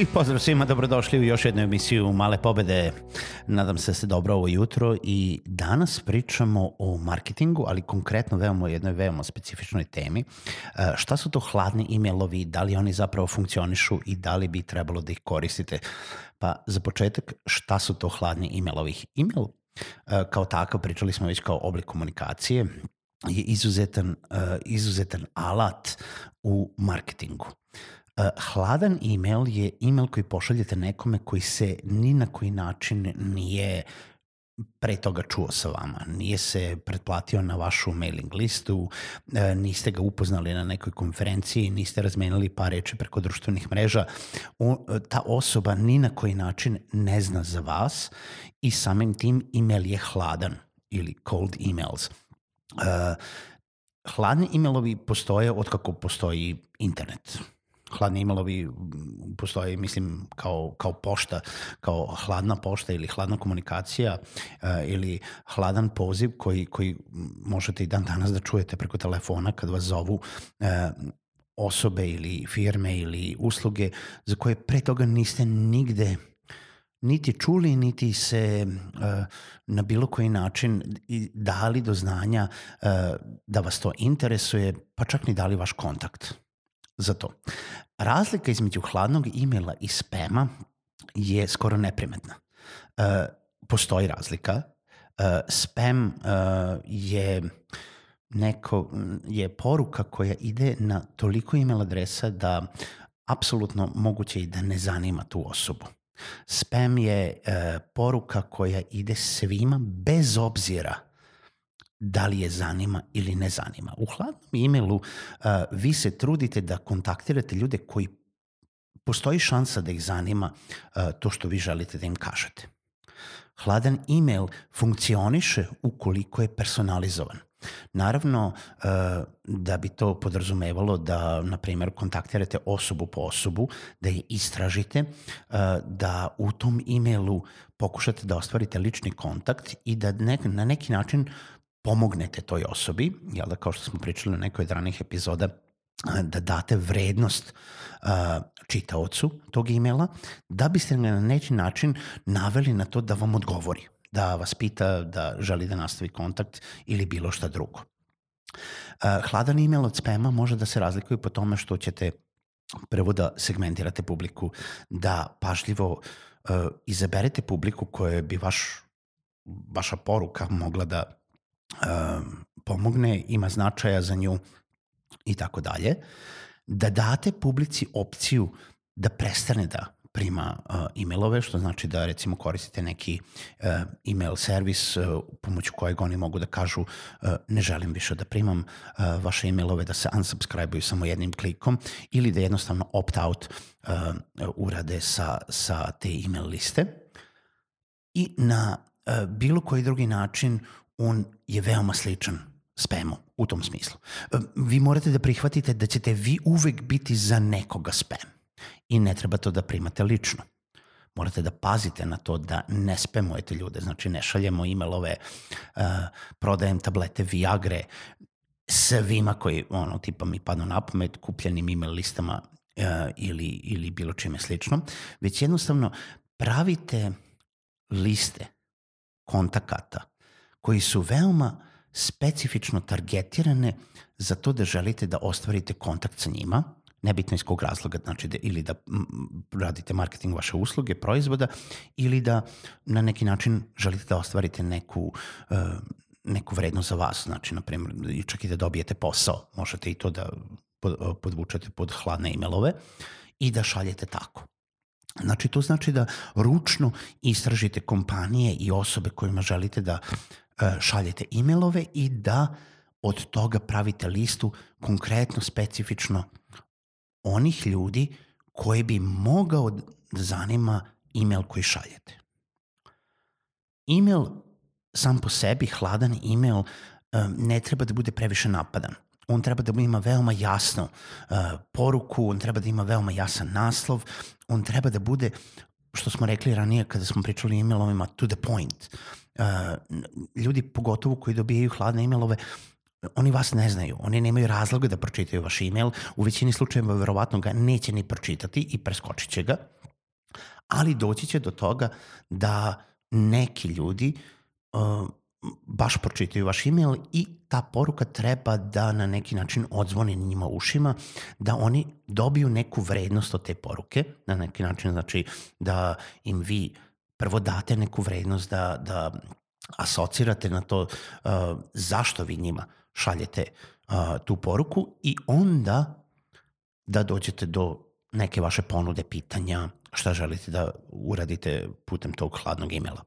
I pozdrav svima, dobrodošli u još jednu emisiju Male pobede. Nadam se da ste dobro ovo jutro i danas pričamo o marketingu, ali konkretno veoma o jednoj veoma specifičnoj temi. E, šta su to hladni e-mailovi, da li oni zapravo funkcionišu i da li bi trebalo da ih koristite? Pa za početak, šta su to hladni e-mailovi? E-mail e, kao takav, pričali smo već kao oblik komunikacije, je izuzetan, e, izuzetan alat u marketingu. Uh, hladan email je email koji pošaljete nekome koji se ni na koji način nije pre toga čuo sa vama, nije se pretplatio na vašu mailing listu, e, niste ga upoznali na nekoj konferenciji, niste razmenili par reči preko društvenih mreža, ta osoba ni na koji način ne zna za vas i samim tim email je hladan ili cold emails. Hladni emailovi postoje od kako postoji internet hladni imalovi postoje, mislim, kao, kao pošta, kao hladna pošta ili hladna komunikacija uh, ili hladan poziv koji, koji možete i dan danas da čujete preko telefona kad vas zovu uh, osobe ili firme ili usluge za koje pre toga niste nigde niti čuli, niti se uh, na bilo koji način dali do znanja uh, da vas to interesuje, pa čak ni dali vaš kontakt za to. Razlika između hladnog e-maila i spema je skoro neprimetna. Uh, postoji razlika. Uh, spam uh, je neko, je poruka koja ide na toliko email adresa da apsolutno moguće i da ne zanima tu osobu. Spam je uh, poruka koja ide svima bez obzira da li je zanima ili ne zanima. U hladnom e-mailu uh, vi se trudite da kontaktirate ljude koji postoji šansa da ih zanima uh, to što vi želite da im kažete. Hladan e-mail funkcioniše ukoliko je personalizovan. Naravno, uh, da bi to podrazumevalo da, na primjer, kontaktirate osobu po osobu, da je istražite, uh, da u tom e-mailu pokušate da ostvarite lični kontakt i da na neki način pomognete toj osobi, jel da kao što smo pričali na nekoj od ranih epizoda, da date vrednost uh, čitaocu tog e-maila, da biste ga na neki način naveli na to da vam odgovori, da vas pita da želi da nastavi kontakt ili bilo šta drugo. Uh, hladan e-mail od spema može da se razlikuje po tome što ćete prvo da segmentirate publiku, da pažljivo uh, izaberete publiku koje bi vaš, vaša poruka mogla da pomogne, ima značaja za nju i tako dalje, da date publici opciju da prestane da prima uh, e-mailove, što znači da recimo koristite neki uh, e-mail servis uh, pomoću kojeg oni mogu da kažu uh, ne želim više da primam uh, vaše e-mailove, da se unsubscribe-uju samo jednim klikom ili da jednostavno opt-out uh, urade sa, sa te e-mail liste. I na uh, bilo koji drugi način on je veoma sličan spamu u tom smislu. E, vi morate da prihvatite da ćete vi uvek biti za nekoga spam i ne treba to da primate lično. Morate da pazite na to da ne spamujete ljude, znači ne šaljemo e-mailove, uh, prodajem tablete Viagre svima koji, ono, tipa mi padnu na pamet, kupljenim e-mail listama uh, ili, ili bilo čime slično, već jednostavno pravite liste kontakata koji su veoma specifično targetirane za to da želite da ostvarite kontakt sa njima, nebitno iz kog razloga, znači da, ili da radite marketing vaše usluge, proizvoda, ili da na neki način želite da ostvarite neku, uh, neku vrednost za vas, znači, na primjer, čak i da dobijete posao, možete i to da podvučete pod hladne e-mailove i da šaljete tako. Znači, to znači da ručno istražite kompanije i osobe kojima želite da e, šaljete e-mailove i da od toga pravite listu konkretno, specifično onih ljudi koji bi mogao da zanima e-mail koji šaljete. E-mail sam po sebi, hladan e-mail, ne treba da bude previše napadan. On treba da ima veoma jasno uh, poruku, on treba da ima veoma jasan naslov, on treba da bude, što smo rekli ranije kada smo pričali e-mailovima, to the point. Uh, ljudi, pogotovo koji dobijaju hladne e-mailove, oni vas ne znaju, oni nemaju razloga da pročitaju vaš e-mail, u većini slučajeva verovatno ga neće ni pročitati i preskočit će ga, ali doći će do toga da neki ljudi uh, baš pročitaju vaš email i ta poruka treba da na neki način odzvoni njima ušima, da oni dobiju neku vrednost od te poruke, na neki način znači da im vi prvo date neku vrednost, da, da asocirate na to uh, zašto vi njima šaljete uh, tu poruku i onda da dođete do neke vaše ponude, pitanja, šta želite da uradite putem tog hladnog emaila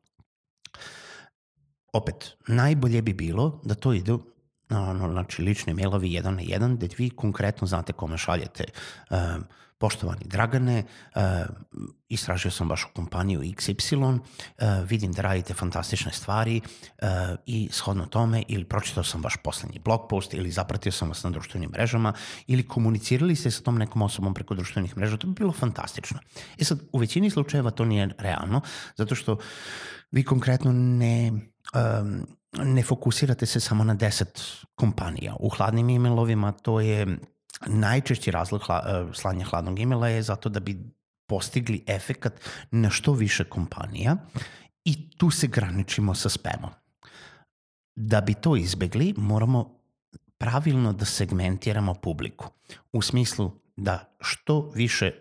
opet, najbolje bi bilo da to ide ono, znači lični mailovi jedan na jedan, gde vi konkretno znate kome šaljete. Uh, poštovani Dragane, uh, istražio sam vašu kompaniju XY, uh, vidim da radite fantastične stvari uh, i shodno tome ili pročitao sam vaš poslednji blog post ili zapratio sam vas na društvenim mrežama ili komunicirali ste sa tom nekom osobom preko društvenih mreža, to bi bilo fantastično. E sad, u većini slučajeva to nije realno, zato što vi konkretno ne um, ne fokusirate se samo na 10 kompanija. U hladnim e-mailovima to je najčešći razlog hla, uh, slanja hladnog e-maila je zato da bi postigli efekat na što više kompanija i tu se graničimo sa spamom. Da bi to izbegli, moramo pravilno da segmentiramo publiku. U smislu da što više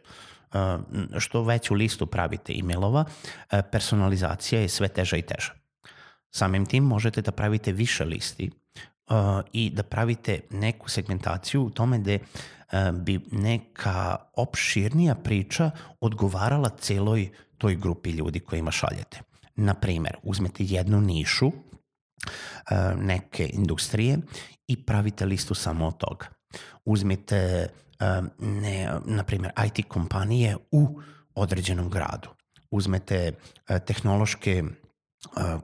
što veću listu pravite e-mailova, personalizacija je sve teža i teža. Samim tim možete da pravite više listi i da pravite neku segmentaciju u tome uh, bi neka opširnija priča odgovarala celoj toj grupi ljudi kojima šaljete. Na primer, uzmete jednu nišu uh, neke industrije i pravite listu samo od toga. Uzmete, uh, ne, na primer, IT kompanije u određenom gradu. Uzmete tehnološke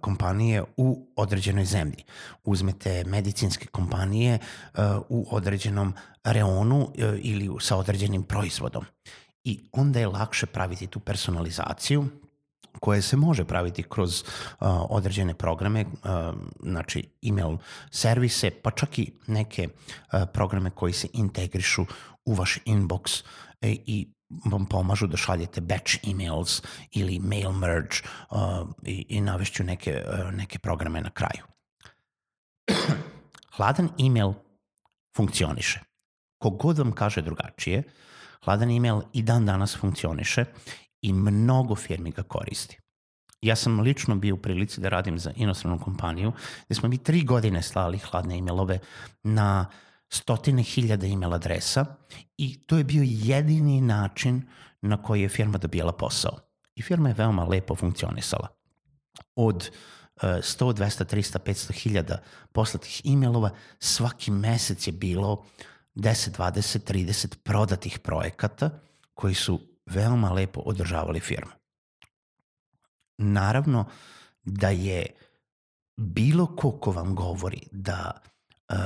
kompanije u određenoj zemlji. Uzmete medicinske kompanije u određenom reonu ili sa određenim proizvodom. I onda je lakše praviti tu personalizaciju koje se može praviti kroz određene programe, znači email servise, pa čak i neke programe koji se integrišu u vaš inbox e, i vam pomažu da šaljete batch emails ili mail merge uh, i, i navešću neke, uh, neke programe na kraju. Hladan email funkcioniše. Kogod vam kaže drugačije, hladan email i dan danas funkcioniše i mnogo firmi ga koristi. Ja sam lično bio u prilici da radim za inostranu kompaniju gde smo mi tri godine slali hladne emailove na uh, stotine hiljada email adresa i to je bio jedini način na koji je firma dobijala posao. I firma je veoma lepo funkcionisala. Od 100, 200, 300, 500 hiljada poslatih e-mailova svaki mesec je bilo 10, 20, 30 prodatih projekata koji su veoma lepo održavali firmu. Naravno da je bilo ko ko vam govori da uh,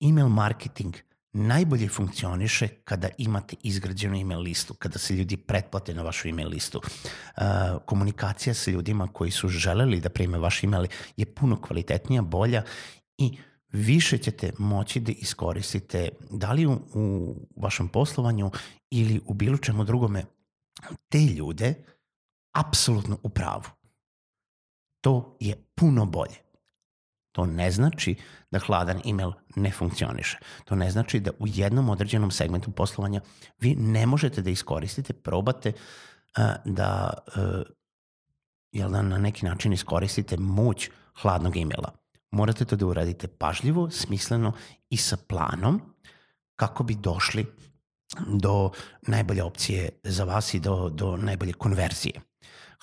email marketing najbolje funkcioniše kada imate izgrađenu email listu, kada se ljudi pretplate na vašu email listu. Uh, komunikacija sa ljudima koji su želeli da prime vaš email je puno kvalitetnija, bolja i više ćete moći da iskoristite da li u, vašem poslovanju ili u bilo čemu drugome te ljude apsolutno u pravu. To je puno bolje. To ne znači da hladan email ne funkcioniše. To ne znači da u jednom određenom segmentu poslovanja vi ne možete da iskoristite, probate da uh, jel da na neki način iskoristite moć hladnog emaila. Morate to da uradite pažljivo, smisleno i sa planom kako bi došli do najbolje opcije za vas i do, do najbolje konverzije.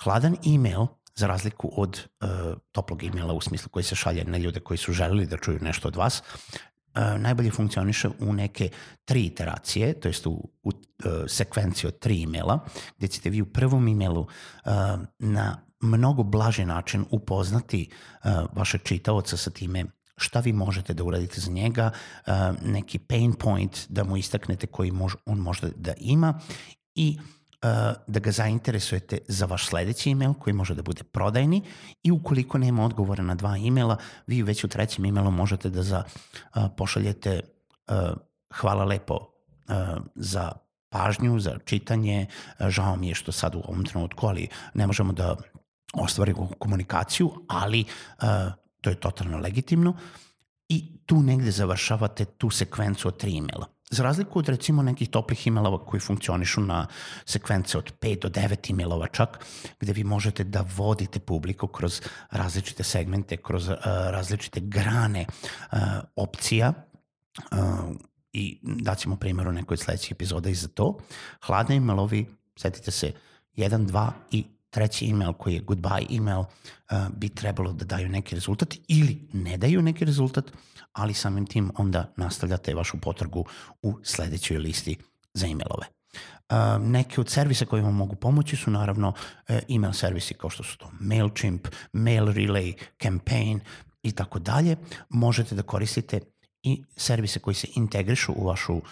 Hladan email, za razliku od uh, toplog emaila u smislu koji se šalje na ljude koji su želeli da čuju nešto od vas, uh, najbolje funkcioniše u neke tri iteracije, to jest u, u uh, sekvenciju od tri emaila, gde ćete vi u prvom emailu uh, na mnogo blaži način upoznati uh, vaše čitaoca sa time šta vi možete da uradite za njega, uh, neki pain point da mu istaknete koji mož, on možda da ima i uh, da ga zainteresujete za vaš sledeći email koji može da bude prodajni i ukoliko nema odgovora na dva emaila, vi već u trećem emailu možete da za, uh, pošaljete uh, hvala lepo uh, za pažnju, za čitanje, žao mi je što sad u ovom trenutku, ali ne možemo da ostvarimo komunikaciju, ali to je totalno legitimno i tu negde završavate tu sekvencu od tri emaila. Za razliku od recimo nekih toplih emailova koji funkcionišu na sekvence od 5 do 9 emailova čak, gde vi možete da vodite publiku kroz različite segmente, kroz uh, različite grane uh, opcija uh, i daćemo primjer u nekoj sledećih epizoda i za to. Hladni emailovi, setite se, 1, 2 i treći email koji je goodbye email uh, bi trebalo da daju neki rezultat ili ne daju neki rezultat, ali samim tim onda nastavljate vašu potrgu u sledećoj listi za emailove. Uh, neke od servisa koji vam mogu pomoći su naravno uh, email servisi kao što su to MailChimp, Mail Relay, Campaign i tako dalje. Možete da koristite i servise koji se integrišu u, vašu, uh,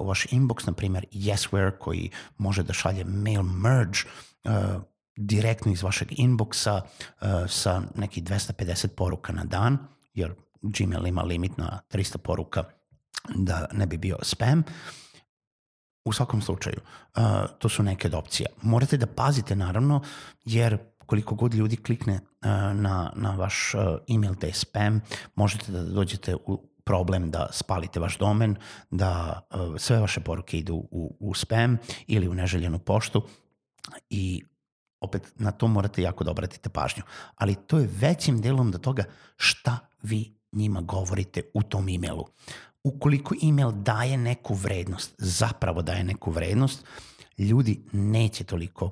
u vaš inbox, na primjer Yesware koji može da šalje mail merge uh, direktno iz vašeg inboxa uh, sa nekih 250 poruka na dan, jer Gmail ima limit na 300 poruka da ne bi bio spam. U svakom slučaju, uh, to su neke od opcija. Morate da pazite naravno, jer koliko god ljudi klikne uh, na, na vaš email da je spam, možete da dođete u problem da spalite vaš domen, da sve vaše poruke idu u, u spam ili u neželjenu poštu i opet na to morate jako da obratite pažnju. Ali to je većim delom do toga šta vi njima govorite u tom emailu. Ukoliko email daje neku vrednost, zapravo daje neku vrednost, ljudi neće toliko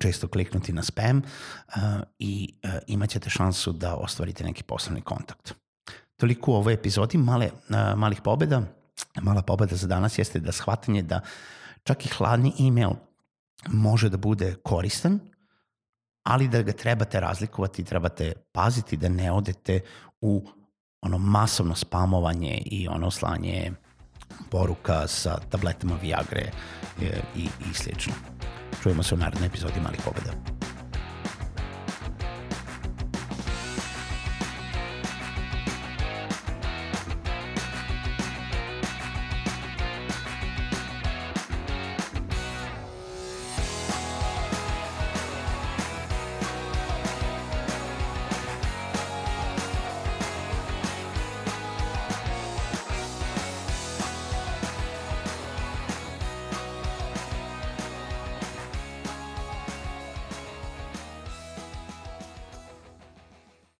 često kliknuti na spam uh, i uh, imat ćete šansu da ostvarite neki poslovni kontakt. Toliko u ovoj epizodi male, uh, malih pobeda. Mala pobeda za danas jeste da shvatanje da čak i hladni email može da bude koristan, ali da ga trebate razlikovati, trebate paziti da ne odete u ono masovno spamovanje i ono slanje poruka sa tabletama Viagre e, i, i slično. Čujemo se u narednoj epizodi Malih pobeda.